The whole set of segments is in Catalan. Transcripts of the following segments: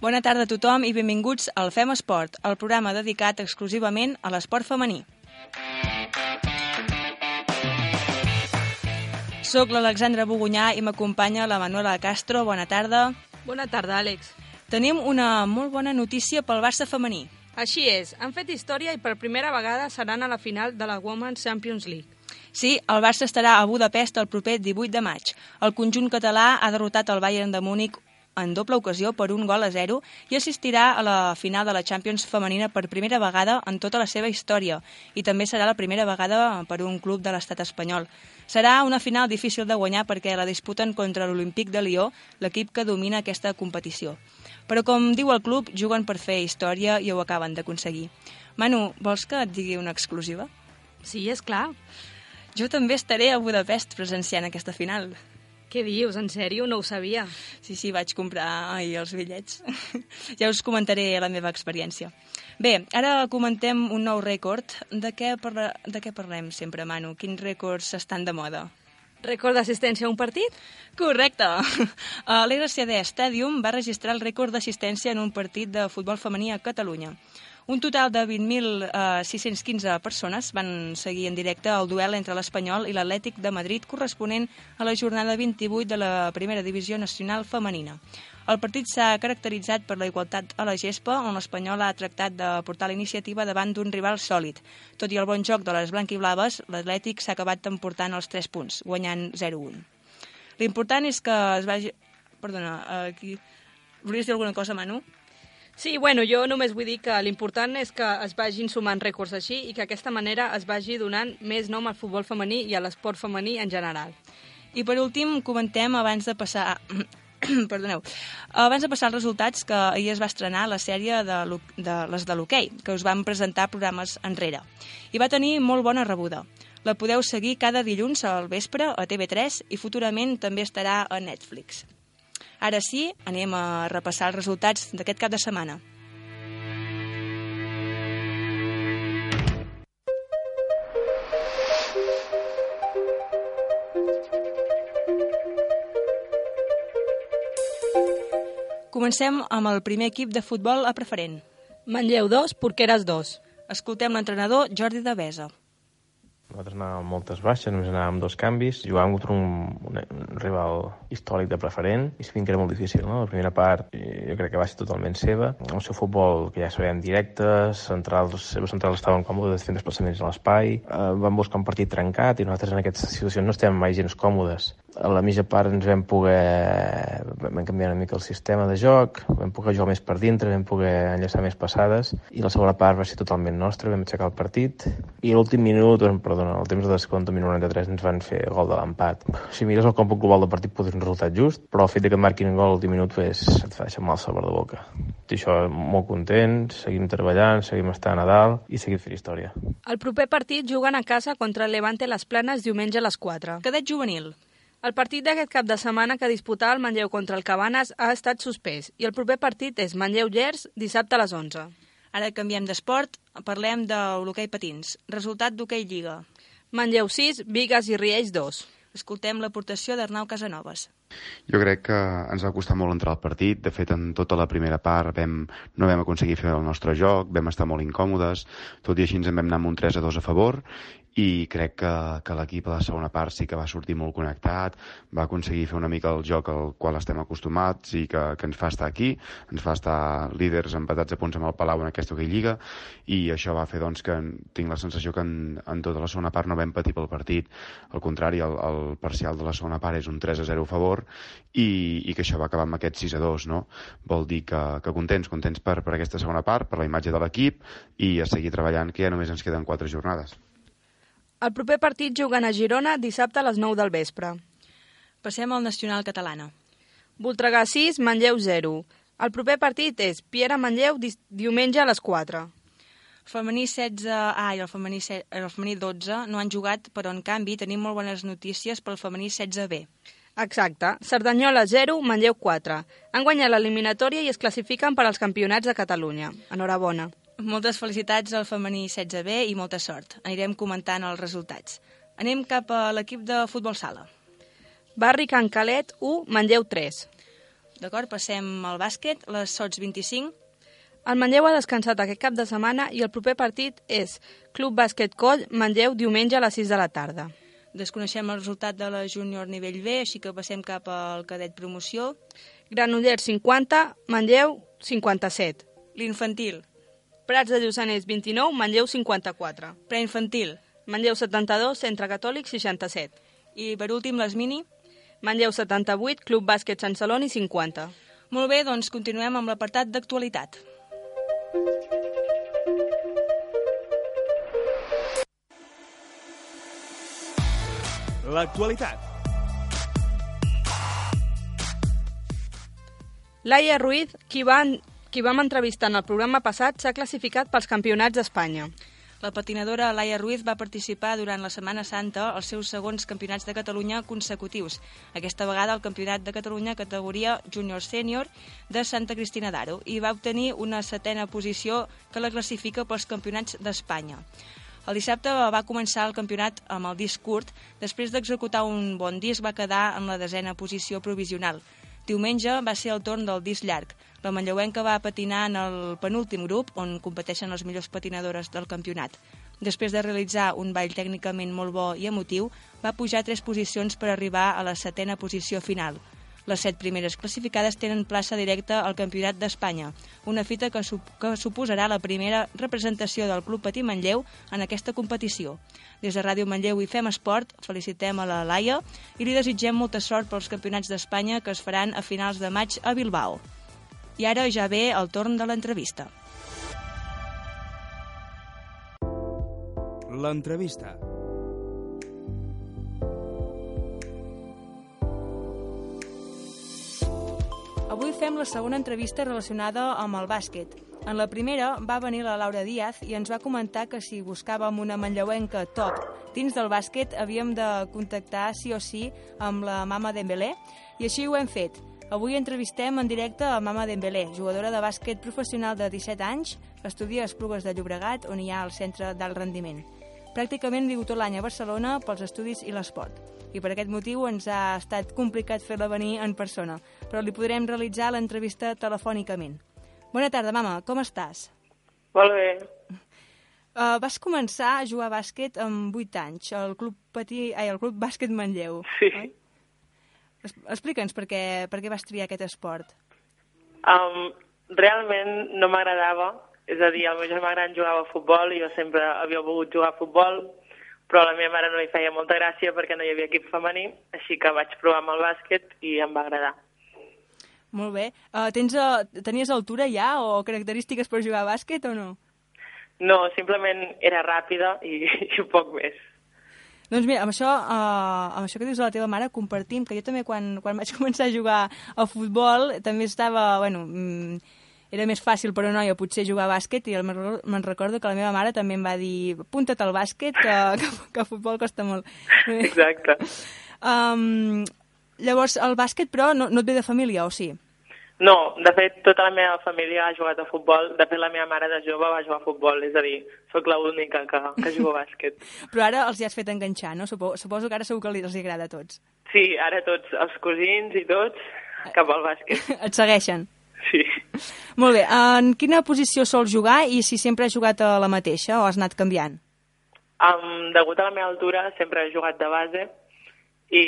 Bona tarda a tothom i benvinguts al Fem Esport, el programa dedicat exclusivament a l'esport femení. Soc l'Alexandra Bogunyà i m'acompanya la Manuela Castro. Bona tarda. Bona tarda, Àlex. Tenim una molt bona notícia pel Barça femení. Així és, han fet història i per primera vegada seran a la final de la Women's Champions League. Sí, el Barça estarà a Budapest el proper 18 de maig. El conjunt català ha derrotat el Bayern de Múnich en doble ocasió per un gol a zero i assistirà a la final de la Champions femenina per primera vegada en tota la seva història i també serà la primera vegada per un club de l'estat espanyol. Serà una final difícil de guanyar perquè la disputen contra l'Olímpic de Lió, l'equip que domina aquesta competició. Però com diu el club, juguen per fer història i ho acaben d'aconseguir. Manu, vols que et digui una exclusiva? Sí, és clar. Jo també estaré a Budapest presenciant aquesta final. Què dius? En sèrio? No ho sabia. Sí, sí, vaig comprar ahir els bitllets. ja us comentaré la meva experiència. Bé, ara comentem un nou rècord. De què, parla... de què parlem sempre, Manu? Quins rècords estan de moda? Rècord d'assistència a un partit? Correcte. L'RCD Stadium va registrar el rècord d'assistència en un partit de futbol femení a Catalunya. Un total de 20.615 uh, persones van seguir en directe el duel entre l'Espanyol i l'Atlètic de Madrid corresponent a la jornada 28 de la primera divisió nacional femenina. El partit s'ha caracteritzat per la igualtat a la gespa, on l'Espanyol ha tractat de portar la iniciativa davant d'un rival sòlid. Tot i el bon joc de les blanquiblaves, l'Atlètic s'ha acabat emportant els 3 punts, guanyant 0-1. L'important és que es vagi... Perdona, aquí... Volies dir alguna cosa, Manu? Sí, bueno, jo només vull dir que l'important és que es vagin sumant rècords així i que aquesta manera es vagi donant més nom al futbol femení i a l'esport femení en general. I per últim, comentem abans de passar... Perdoneu. Abans de passar els resultats, que ahir es va estrenar la sèrie de, de les de l'hoquei, que us vam presentar programes enrere. I va tenir molt bona rebuda. La podeu seguir cada dilluns al vespre a TV3 i futurament també estarà a Netflix. Ara sí, anem a repassar els resultats d'aquest cap de setmana. Comencem amb el primer equip de futbol a preferent. Manlleu 2, Porqueres 2. Escoltem l'entrenador Jordi Devesa. Nosaltres anàvem amb moltes baixes, només anàvem amb dos canvis. Jugàvem contra un, un, un rival històric de preferent i sabíem que era molt difícil. No? La primera part jo crec que va ser totalment seva. El seu futbol, que ja sabem, directes, centrals, les seves centrals estaven còmodes fent desplaçaments a l'espai. Eh, vam buscar un partit trencat i nosaltres en aquestes situacions no estem mai gens còmodes. A la mitja part ens vam poder... vam canviar una mica el sistema de joc, vam poder jugar més per dintre, vam poder enllaçar més passades i la segona part va ser totalment nostra, vam aixecar el partit i l'últim minut, perdona, el temps de descompte, minut 93, ens van fer gol de l'empat. Si mires el còmput global del partit podria un resultat just, però el fet que et marquin un gol l'últim minut pues, et fa deixar mal sabor de boca. I això, molt content, seguim treballant, seguim estant a dalt i seguim fent història. El proper partit juguen a casa contra el Levante Les Planes diumenge a les 4. Cadet juvenil. El partit d'aquest cap de setmana que disputà el Manlleu contra el Cabanes ha estat suspès i el proper partit és Manlleu-Gers dissabte a les 11. Ara canviem d'esport, parlem de l'hoquei patins. Resultat d'hoquei Lliga. Manlleu 6, Vigues i Riells 2. Escoltem l'aportació d'Arnau Casanovas. Jo crec que ens va costar molt entrar al partit. De fet, en tota la primera part vam, no vam aconseguir fer el nostre joc, vam estar molt incòmodes, tot i així ens en vam anar amb un 3 a 2 a favor i crec que, que l'equip a la segona part sí que va sortir molt connectat, va aconseguir fer una mica el joc al qual estem acostumats i que, que ens fa estar aquí, ens fa estar líders empatats a punts amb el Palau en aquesta hoquei lliga i això va fer doncs, que tinc la sensació que en, en tota la segona part no vam patir pel partit. Al contrari, el, el parcial de la segona part és un 3 a 0 a favor i, i que això va acabar amb aquest 6 a 2, no? Vol dir que, que contents, contents per, per aquesta segona part, per la imatge de l'equip i a seguir treballant, que ja només ens queden quatre jornades. El proper partit juguen a Girona dissabte a les 9 del vespre. Passem al nacional catalana. Voltregà 6, Manlleu 0. El proper partit és Piera Manlleu di diumenge a les 4. El femení 16A i el femení, el femení 12 no han jugat, però en canvi tenim molt bones notícies pel femení 16B. Exacte. Cerdanyola 0, Manlleu 4. Han guanyat l'eliminatòria i es classifiquen per als campionats de Catalunya. Enhorabona. Moltes felicitats al femení 16B i molta sort. Anirem comentant els resultats. Anem cap a l'equip de futbol sala. Barri Can Calet 1, Manlleu 3. D'acord, passem al bàsquet, les Sots 25. El Manlleu ha descansat aquest cap de setmana i el proper partit és Club Bàsquet Coll, Manlleu, diumenge a les 6 de la tarda. Desconeixem el resultat de la júnior nivell B, així que passem cap al cadet promoció. Granollers 50, Manlleu 57. L'infantil. Prats de Lluçanès 29, Manlleu 54. Preinfantil. Manlleu 72, Centre Catòlic 67. I per últim les mini. Manlleu 78, Club Bàsquet Sant Celoni 50. Molt bé, doncs continuem amb l'apartat d'actualitat. L'actualitat. Laia Ruiz, qui va qui vam entrevistar en el programa passat s'ha classificat pels campionats d'Espanya. La patinadora Laia Ruiz va participar durant la Setmana Santa als seus segons campionats de Catalunya consecutius, aquesta vegada al Campionat de Catalunya categoria júnior sènior de Santa Cristina d'Aro, i va obtenir una setena posició que la classifica pels campionats d'Espanya. El dissabte va començar el campionat amb el disc curt, després d'executar un bon disc va quedar en la desena posició provisional. Diumenge va ser el torn del disc llarg. La manlleuenca va patinar en el penúltim grup, on competeixen les millors patinadores del campionat. Després de realitzar un ball tècnicament molt bo i emotiu, va pujar tres posicions per arribar a la setena posició final. Les set primeres classificades tenen plaça directa al Campionat d'Espanya, una fita que, sup que suposarà la primera representació del Club Patí Manlleu en aquesta competició. Des de Ràdio Manlleu i Fem Esport felicitem a la Laia i li desitgem molta sort pels campionats d'Espanya que es faran a finals de maig a Bilbao. I ara ja ve el torn de l'entrevista. L'entrevista. Avui fem la segona entrevista relacionada amb el bàsquet. En la primera va venir la Laura Díaz i ens va comentar que si buscàvem una manlleuenca top dins del bàsquet havíem de contactar sí o sí amb la mama Dembélé i així ho hem fet. Avui entrevistem en directe a Mama Dembélé, jugadora de bàsquet professional de 17 anys, que estudia a Esplugues de Llobregat, on hi ha el centre d'alt rendiment. Pràcticament viu tot l'any a Barcelona pels estudis i l'esport. I per aquest motiu ens ha estat complicat fer-la venir en persona, però li podrem realitzar l'entrevista telefònicament. Bona tarda, mama, com estàs? Molt bé. Uh, vas començar a jugar a bàsquet amb 8 anys, al Club, Patí, ai, al Club Bàsquet Manlleu. Sí. Oi? Explica'ns per què, per què vas triar aquest esport. Um, realment no m'agradava, és a dir, el meu germà gran jugava a futbol i jo sempre havia volgut jugar a futbol, però a la meva mare no li feia molta gràcia perquè no hi havia equip femení, així que vaig provar amb el bàsquet i em va agradar. Molt bé. Uh, tens, uh, tenies altura ja o característiques per jugar a bàsquet o no? No, simplement era ràpida i, i poc més. Doncs mira, amb això, uh, amb això que dius de la teva mare, compartim que jo també quan, quan vaig començar a jugar a futbol també estava, bueno, mm, era més fàcil per una noia potser jugar a bàsquet i me'n recordo que la meva mare també em va dir apunta't al bàsquet, que, que, que futbol costa molt. Exacte. Um, llavors, el bàsquet, però, no, no et ve de família, o sí? No, de fet, tota la meva família ha jugat a futbol. De fet, la meva mare de jove va jugar a futbol, és a dir, sóc l'única que, que juga a bàsquet. Però ara els hi has fet enganxar, no? Suposo, suposo que ara segur que els agrada a tots. Sí, ara tots, els cosins i tots, cap al bàsquet. Et segueixen? Sí. Molt bé. En quina posició sols jugar i si sempre has jugat a la mateixa o has anat canviant? Um, degut a la meva altura sempre he jugat de base i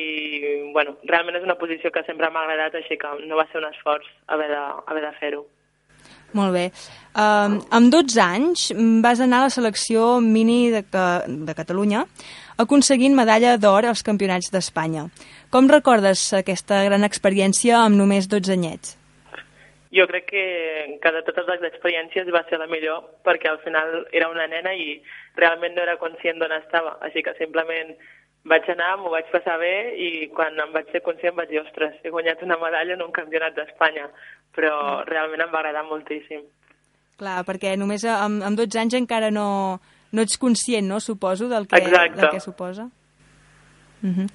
bueno, realment és una posició que sempre m'ha agradat, així que no va ser un esforç haver de, haver de fer-ho. Molt bé. Um, amb 12 anys vas anar a la selecció mini de, de Catalunya aconseguint medalla d'or als campionats d'Espanya. Com recordes aquesta gran experiència amb només 12 anyets? Jo crec que, que de totes les experiències va ser la millor perquè al final era una nena i realment no era conscient d'on estava, així que simplement vaig anar, m'ho vaig passar bé i quan em vaig ser conscient vaig dir, ostres, he guanyat una medalla en un campionat d'Espanya, però mm. realment em va agradar moltíssim. Clar, perquè només amb, amb 12 anys encara no, no ets conscient, no?, suposo, del que, Exacte. del que suposa. Uh -huh.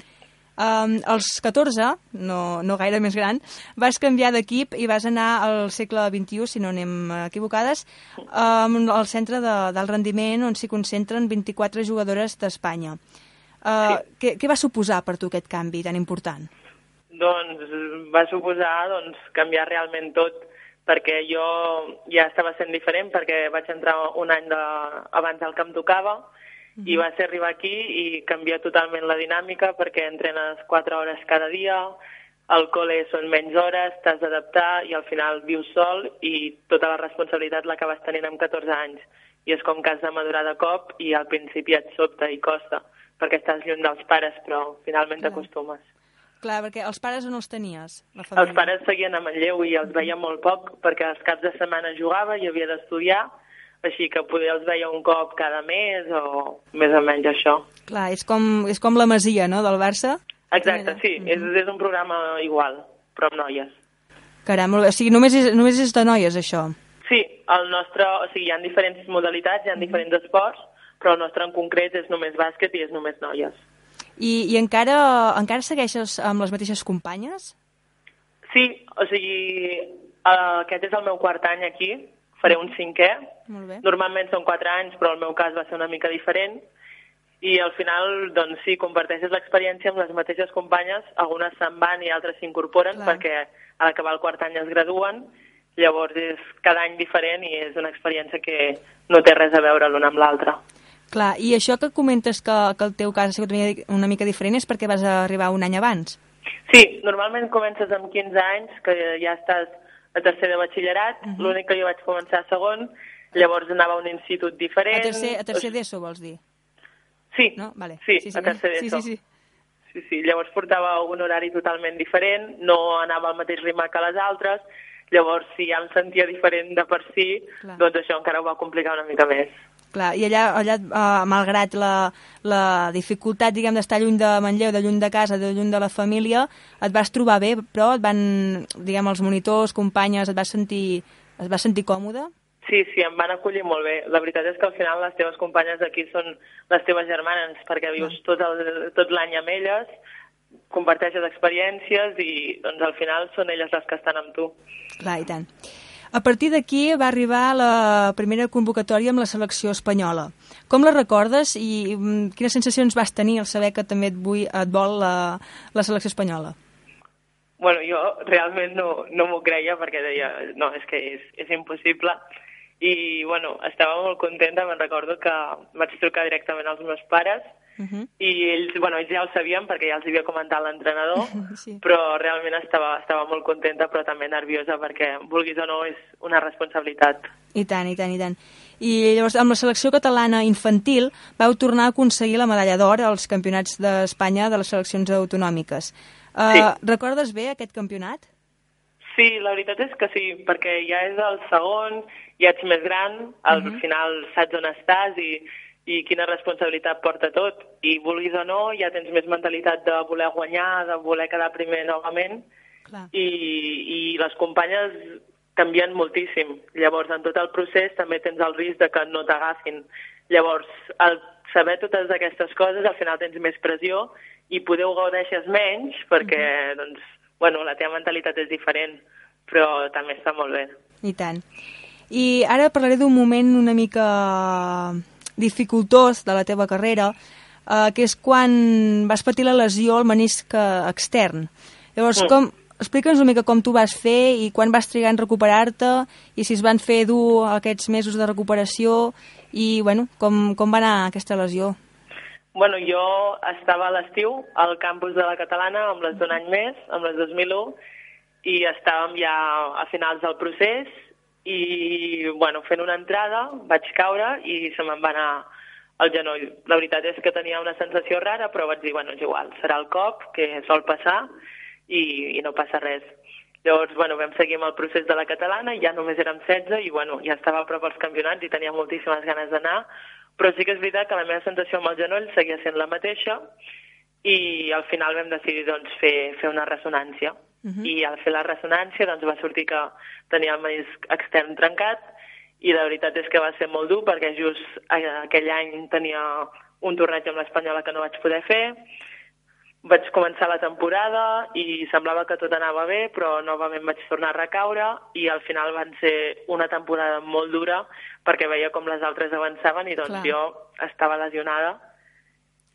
um, als 14, no, no gaire més gran, vas canviar d'equip i vas anar al segle XXI, si no anem equivocades, um, al centre d'alt rendiment on s'hi concentren 24 jugadores d'Espanya. Uh, sí. què, què va suposar per tu aquest canvi tan important? Doncs va suposar doncs, canviar realment tot, perquè jo ja estava sent diferent, perquè vaig entrar un any de, abans del que em tocava, uh -huh. i va ser arribar aquí i canviar totalment la dinàmica, perquè entrenes 4 hores cada dia, al col·le són menys hores, t'has d'adaptar i al final vius sol i tota la responsabilitat l'acabes tenint amb 14 anys. I és com que has de madurar de cop i al principi et sobta i costa, perquè estàs lluny dels pares, però finalment t'acostumes. Clar, perquè els pares on els tenies? La família? Els pares seguien a Manlleu i els veia molt poc perquè els caps de setmana jugava i havia d'estudiar, així que poder els veia un cop cada mes o més o menys això. Clar, és com, és com la Masia, no?, del Barça? Exacte, sí, mm -hmm. és, és un programa igual, però amb noies. Caram, o sigui, només és, només és de noies, això? Sí, el nostre, o sigui, hi ha diferents modalitats, hi ha diferents esports, però el nostre en concret és només bàsquet i és només noies. I, i encara, encara segueixes amb les mateixes companyes? Sí, o sigui, uh, aquest és el meu quart any aquí, faré un cinquè. Molt bé. Normalment són quatre anys, però el meu cas va ser una mica diferent. I al final, doncs sí, comparteixes l'experiència amb les mateixes companyes, algunes se'n van i altres s'incorporen perquè a l'acabar el quart any es graduen, llavors és cada any diferent i és una experiència que no té res a veure l'una amb l'altra. Clar, i això que comentes que, que el teu cas ha sigut una mica diferent és perquè vas arribar un any abans? Sí, normalment comences amb 15 anys, que ja estàs a tercer de batxillerat, uh -huh. l'únic que jo vaig començar a segon, llavors anava a un institut diferent... A tercer, a tercer d'ESO, vols dir? Sí, no? vale. sí, sí, sí, a tercer d'ESO. Sí, sí, sí. Sí, sí, llavors portava un horari totalment diferent, no anava al mateix ritme que les altres, llavors si ja em sentia diferent de per si, Clar. doncs això encara ho va complicar una mica més. Clar, i allà, allà uh, malgrat la, la dificultat, diguem, d'estar lluny de Manlleu, de lluny de casa, de lluny de la família, et vas trobar bé, però et van, diguem, els monitors, companyes, et vas sentir, et vas sentir còmode? Sí, sí, em van acollir molt bé. La veritat és que al final les teves companyes d'aquí són les teves germanes, perquè vius no. tot el, tot l'any amb elles, comparteixes experiències i doncs al final són elles les que estan amb tu. Clar, i tant. A partir d'aquí va arribar la primera convocatòria amb la selecció espanyola. Com la recordes i quines sensacions vas tenir al saber que també et, vull, et vol la, la selecció espanyola? Bueno, jo realment no, no m'ho creia perquè deia, no, és que és, és impossible. I, bueno, estava molt contenta, me'n recordo que vaig trucar directament als meus pares Uh -huh. I ells, bueno, ells ja ho sabien perquè ja els havia comentat l'entrenador, sí. però realment estava, estava molt contenta però també nerviosa perquè, vulguis o no, és una responsabilitat. I tant, i tant, i tant. I llavors amb la selecció catalana infantil vau tornar a aconseguir la medalla d'or als campionats d'Espanya de les seleccions autonòmiques. Uh, sí. Recordes bé aquest campionat? Sí, la veritat és que sí, perquè ja és el segon, ja ets més gran, al uh -huh. final saps on estàs i i quina responsabilitat porta tot. I vulguis o no, ja tens més mentalitat de voler guanyar, de voler quedar primer novament, Clar. I, i les companyes canvien moltíssim. Llavors, en tot el procés també tens el risc de que no t'agafin. Llavors, al saber totes aquestes coses, al final tens més pressió i poder ho gaudeixes menys perquè, mm -hmm. doncs, bueno, la teva mentalitat és diferent, però també està molt bé. I tant. I ara parlaré d'un moment una mica dificultós de la teva carrera, eh, que és quan vas patir la lesió al menisc extern. Llavors, mm. com, explica'ns una mica com tu vas fer i quan vas trigar en recuperar-te i si es van fer dur aquests mesos de recuperació i, bueno, com, com va anar aquesta lesió? Bueno, jo estava a l'estiu al campus de la Catalana amb les d'un any més, amb les 2001, i estàvem ja a finals del procés i, bueno, fent una entrada vaig caure i se me'n va anar el genoll. La veritat és que tenia una sensació rara, però vaig dir, bueno, és igual, serà el cop, que sol passar, i, i no passa res. Llavors, bueno, vam seguir amb el procés de la catalana, ja només érem 16 i, bueno, ja estava a prop als campionats i tenia moltíssimes ganes d'anar, però sí que és veritat que la meva sensació amb el genoll seguia sent la mateixa i al final vam decidir doncs, fer, fer una ressonància. Uh -huh. I al fer la ressonància doncs, va sortir que tenia el menisc extern trencat i la veritat és que va ser molt dur perquè just aquell any tenia un torneig amb l'Espanyola que no vaig poder fer, vaig començar la temporada i semblava que tot anava bé, però novament vaig tornar a recaure i al final van ser una temporada molt dura perquè veia com les altres avançaven i doncs Clar. jo estava lesionada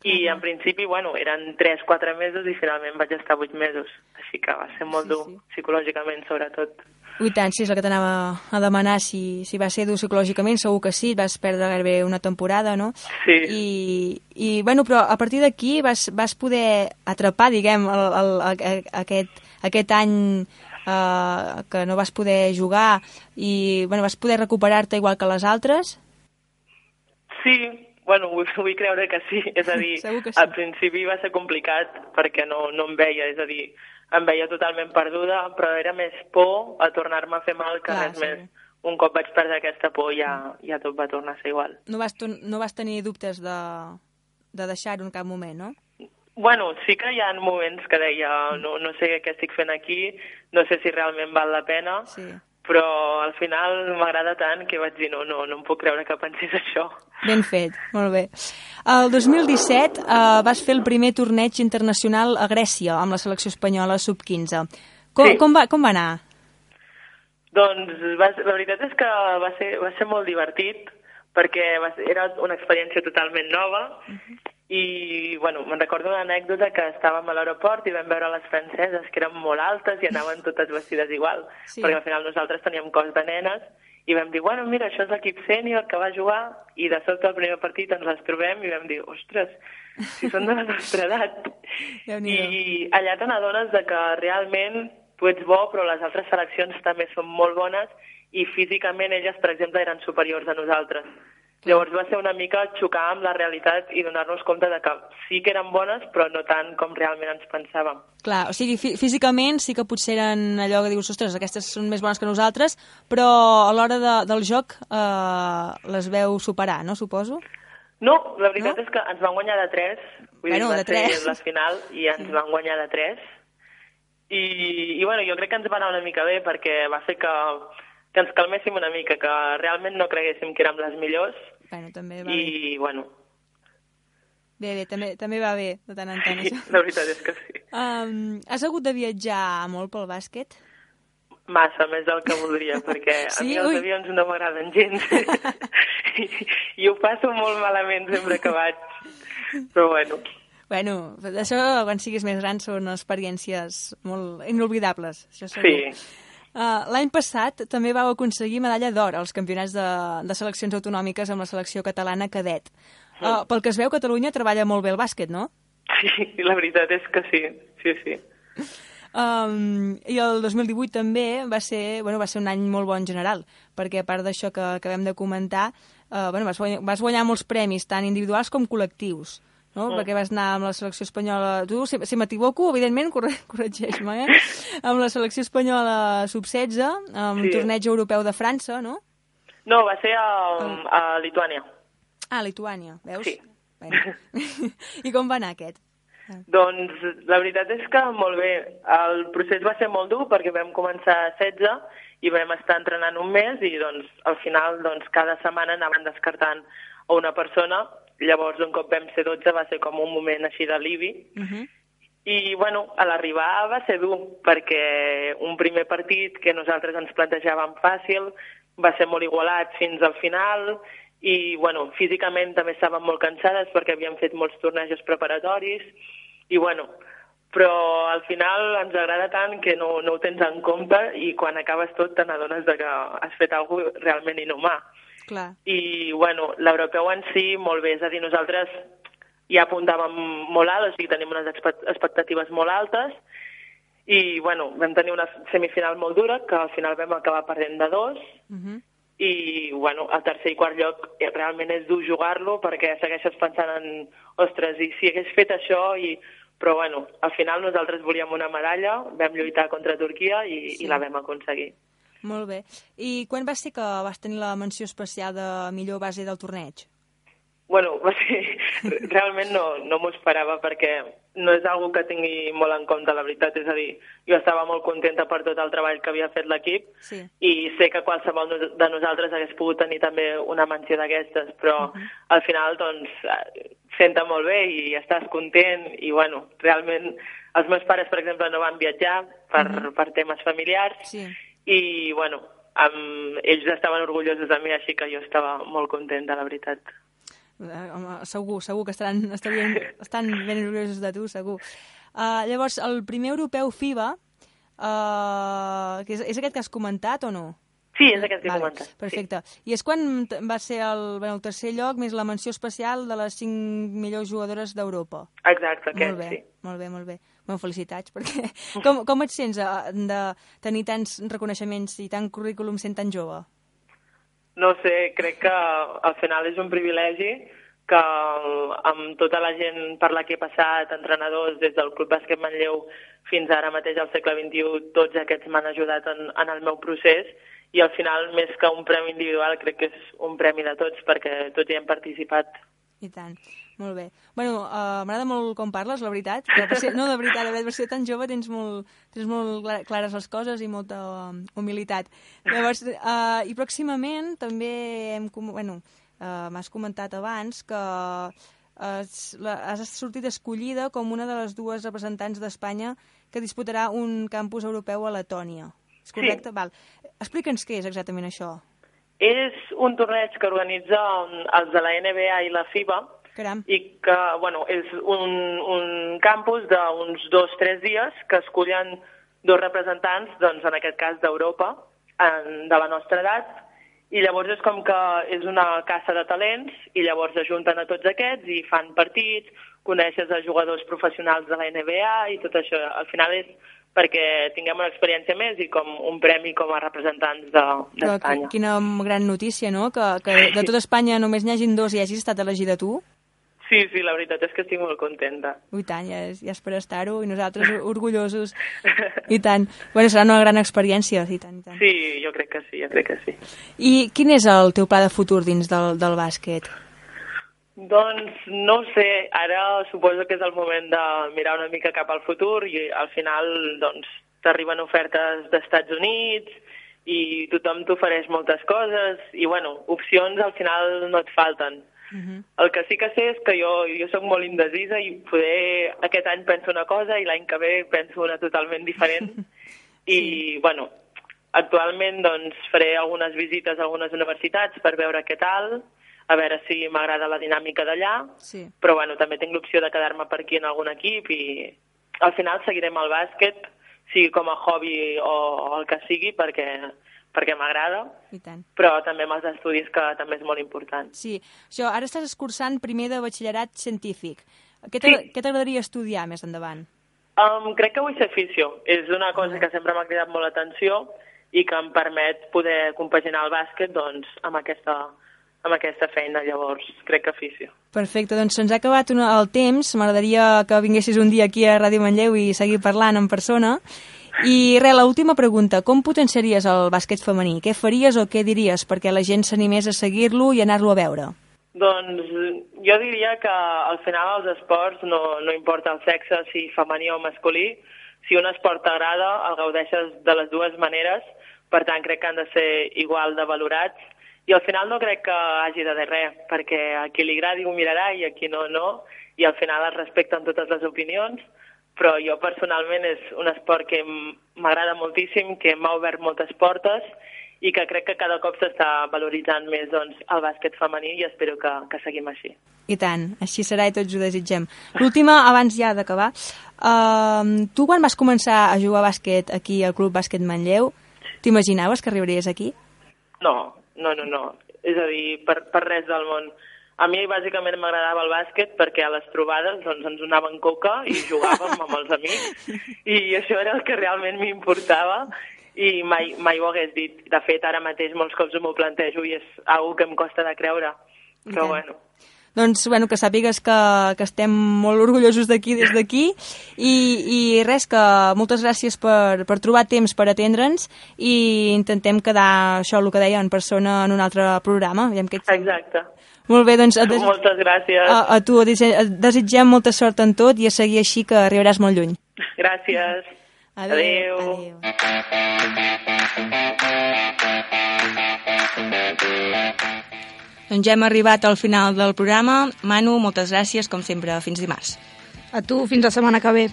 i en principi, bueno, eren 3-4 mesos i finalment vaig estar 8 mesos. Així que va ser molt sí, dur, sí. psicològicament sobretot. I tant, sí, és el que t'anava a demanar, si, si va ser dur psicològicament, segur que sí, vas perdre gairebé una temporada, no? Sí. I, i bueno, però a partir d'aquí vas, vas poder atrapar, diguem, el, el, el, aquest, aquest any eh, que no vas poder jugar i bueno, vas poder recuperar-te igual que les altres? Sí, Bueno, vull, vull creure que sí, és a dir, sí. al principi va ser complicat perquè no, no em veia, és a dir, em veia totalment perduda, però era més por a tornar-me a fer mal que Clar, res sí. més. Un cop vaig perdre aquesta por ja, ja tot va tornar a ser igual. No vas, no vas tenir dubtes de, de deixar-ho en cap moment, no? Bueno, sí que hi ha moments que deia no, no sé què estic fent aquí, no sé si realment val la pena, sí però al final m'agrada tant que vaig dir no, no, no em puc creure que pensés això. Ben fet, molt bé. El 2017 eh, vas fer el primer torneig internacional a Grècia amb la selecció espanyola sub-15. Com, sí. com, va, com va anar? Doncs va, la veritat és que va ser, va ser molt divertit perquè va ser, era una experiència totalment nova uh -huh i, bueno, me'n recordo una anècdota que estàvem a l'aeroport i vam veure les franceses, que eren molt altes i anaven totes vestides igual, sí. perquè al final nosaltres teníem cos de nenes, i vam dir, bueno, mira, això és l'equip sènior que va jugar, i de sobte el primer partit ens les trobem i vam dir, ostres, si són de la nostra edat. I allà te n'adones de que realment tu ets bo, però les altres seleccions també són molt bones i físicament elles, per exemple, eren superiors a nosaltres. Llavors va ser una mica xocar amb la realitat i donar-nos compte de que sí que eren bones, però no tant com realment ens pensàvem. Clar, o sigui, físicament sí que potser eren allò que dius, ostres, aquestes són més bones que nosaltres, però a l'hora de, del joc eh, les veu superar, no, suposo? No, la veritat no? és que ens van guanyar de 3, vull bueno, dir, va de 3. ser la final i ens sí. van guanyar de 3. I, I, bueno, jo crec que ens va anar una mica bé perquè va fer que que ens calméssim una mica, que realment no creguéssim que érem les millors. Bueno, també va I, bé. bueno... Bé, bé, també, també va bé, de tant en tant, sí, això. la veritat és que sí. Um, has hagut de viatjar molt pel bàsquet? Massa, més del que voldria, perquè sí? a mi els Ui. avions no m'agraden gens. I, I ho passo molt malament sempre que vaig. Però bueno... Bueno, això quan siguis més gran són experiències molt inolvidables, això segur. Sí. Uh, L'any passat també vau aconseguir medalla d'or als campionats de, de seleccions autonòmiques amb la selecció catalana cadet. Uh, pel que es veu, Catalunya treballa molt bé el bàsquet, no? Sí, la veritat és que sí, sí, sí. Um, I el 2018 també va ser, bueno, va ser un any molt bon en general, perquè a part d'això que acabem de comentar, uh, bueno, vas, guanyar, vas guanyar molts premis, tant individuals com col·lectius no? Mm. perquè vas anar amb la selecció espanyola... Tu, si, si m'equivoco, evidentment, corre, corregeix-me, eh? amb la selecció espanyola sub-16, amb sí. torneig europeu de França, no? No, va ser a, a Lituània. Ah, Lituània, veus? Sí. Bueno. I com va anar aquest? Doncs la veritat és que molt bé. El procés va ser molt dur perquè vam començar a 16 i vam estar entrenant un mes i doncs al final doncs, cada setmana anaven descartant a una persona Llavors, un cop vam ser 12, va ser com un moment així d'alivi. Uh mhm. -huh. I, bueno, a l'arribar va ser dur, perquè un primer partit que nosaltres ens plantejàvem fàcil va ser molt igualat fins al final i, bueno, físicament també estàvem molt cansades perquè havíem fet molts tornejos preparatoris i, bueno, però al final ens agrada tant que no, no ho tens en compte i quan acabes tot te n'adones que has fet alguna realment inhumà. Clar. I, bueno, l'europeu en si, molt bé, és a dir, nosaltres ja apuntàvem molt alt, o sigui, tenim unes expectatives molt altes, i bueno, vam tenir una semifinal molt dura, que al final vam acabar perdent de dos, uh -huh. i bueno, el tercer i quart lloc eh, realment és dur jugar-lo perquè segueixes pensant en, ostres, i si hagués fet això, i però bueno, al final nosaltres volíem una medalla, vam lluitar contra Turquia i, sí. i la vam aconseguir. Molt bé. I quan va ser que vas tenir la menció especial de millor base del torneig? Bueno, va ser... realment no, no m'ho esperava perquè no és algo que tingui molt en compte, la veritat. És a dir, jo estava molt contenta per tot el treball que havia fet l'equip sí. i sé que qualsevol de nosaltres hagués pogut tenir també una menció d'aquestes, però uh -huh. al final, doncs, senta molt bé i estàs content i, bueno, realment els meus pares, per exemple, no van viatjar per, uh -huh. per temes familiars sí. I, bueno, amb, ells estaven orgullosos de mi, així que jo estava molt contenta, la veritat. Eh, home, segur, segur que estaran, estarien, estan ben orgullosos de tu, segur. Uh, llavors, el primer europeu FIBA, uh, que és, és aquest que has comentat o no? Sí, és aquest que vale, he comentat. Perfecte. Sí. I és quan va ser el, bueno, el tercer lloc més la menció especial de les cinc millors jugadores d'Europa. Exacte, aquest, molt bé, sí. Molt bé, molt bé. Bueno, felicitats, perquè com, com et sents de, de tenir tants reconeixements i tant currículum sent tan jove? no sé, crec que al final és un privilegi que amb tota la gent per la que he passat, entrenadors des del Club Bàsquet Manlleu fins ara mateix al segle XXI, tots aquests m'han ajudat en, en el meu procés i al final, més que un premi individual, crec que és un premi de tots perquè tots hi hem participat. I tant. Molt bé. Bueno, uh, m'agrada molt com parles, la veritat. per ser, no, de veritat, de per ser tan jove tens molt, tens molt clares les coses i molta uh, humilitat. Llavors, uh, i pròximament també hem... Bueno, uh, m'has comentat abans que has, has sortit escollida com una de les dues representants d'Espanya que disputarà un campus europeu a Letònia. És correcte? Sí. Val. Explica'ns què és exactament això. És un torneig que organitza els de la NBA i la FIBA, Caram. i que bueno, és un, un campus d'uns dos o tres dies que escullen dos representants, doncs, en aquest cas d'Europa, de la nostra edat, i llavors és com que és una caça de talents i llavors ajunten a tots aquests i fan partits, coneixes a jugadors professionals de la NBA i tot això. Al final és perquè tinguem una experiència més i com un premi com a representants d'Espanya. De, quina gran notícia, no? Que, que de tota Espanya només n'hi hagin dos i hagis estat elegida tu. Sí, sí, la veritat és que estic molt contenta. Ui, tant, ja és, ja és per estar-ho, i nosaltres orgullosos. I tant. Bueno, serà una gran experiència, i tant, i tant. Sí, jo crec que sí, jo crec que sí. I quin és el teu pla de futur dins del, del bàsquet? Doncs no sé, ara suposo que és el moment de mirar una mica cap al futur i al final doncs t'arriben ofertes d'Estats Units i tothom t'ofereix moltes coses i bueno, opcions al final no et falten. Uh -huh. El que sí que sé és que jo, jo sóc molt indecisa i poder aquest any penso una cosa i l'any que ve penso una totalment diferent. I, sí. bueno, actualment doncs, faré algunes visites a algunes universitats per veure què tal, a veure si m'agrada la dinàmica d'allà, sí. però bueno, també tinc l'opció de quedar-me per aquí en algun equip i al final seguirem el bàsquet, sigui com a hobby o, o el que sigui, perquè perquè m'agrada, però també amb els estudis, que també és molt important. Sí, això, ara estàs escursant primer de batxillerat científic. Què t'agradaria sí. estudiar més endavant? Um, crec que vull ser fisio. És una cosa que sempre m'ha cridat molt l'atenció i que em permet poder compaginar el bàsquet doncs, amb, aquesta, amb aquesta feina, llavors crec que fisio. Perfecte, doncs se'ns ha acabat una, el temps. M'agradaria que vinguessis un dia aquí a Ràdio Manlleu i seguir parlant en persona. I res, l'última pregunta, com potenciaries el bàsquet femení? Què faries o què diries perquè la gent s'animés a seguir-lo i anar-lo a veure? Doncs jo diria que al final els esports no, no importa el sexe, si femení o masculí, si un esport t'agrada, el gaudeixes de les dues maneres, per tant crec que han de ser igual de valorats. I al final no crec que hagi de dir res, perquè a qui li agradi ho mirarà i a qui no, no, i al final es respecten totes les opinions, però jo personalment és un esport que m'agrada moltíssim, que m'ha obert moltes portes i que crec que cada cop s'està valoritzant més doncs, el bàsquet femení i espero que, que seguim així. I tant, així serà i tots ho desitgem. L'última, abans ja d'acabar, uh, tu quan vas començar a jugar a bàsquet aquí al Club Bàsquet Manlleu, t'imaginaves que arribaries aquí? No, no, no, no. És a dir, per, per res del món. A mi bàsicament m'agradava el bàsquet perquè a les trobades doncs, ens donaven coca i jugàvem amb els amics i això era el que realment m'importava i mai, mai ho hagués dit. De fet, ara mateix molts cops m'ho plantejo i és una que em costa de creure. Però bueno, Doncs, bueno, que sàpigues que, que estem molt orgullosos d'aquí des d'aquí i, i res, que moltes gràcies per, per trobar temps per atendre'ns i intentem quedar, això el que deia, en persona en un altre programa. Què exacte. Molt bé, doncs desig... Moltes gràcies. a, a tu et desitgem molta sort en tot i a seguir així que arribaràs molt lluny. Gràcies. Adéu. Adéu. Doncs ja hem arribat al final del programa. Manu, moltes gràcies, com sempre, fins dimarts. A tu, fins la setmana que ve.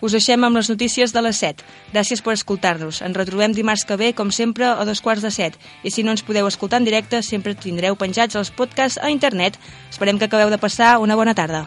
Us deixem amb les notícies de les 7. Gràcies per escoltar-nos. Ens retrobem dimarts que ve, com sempre, a dos quarts de 7. I si no ens podeu escoltar en directe, sempre tindreu penjats els podcasts a internet. Esperem que acabeu de passar una bona tarda.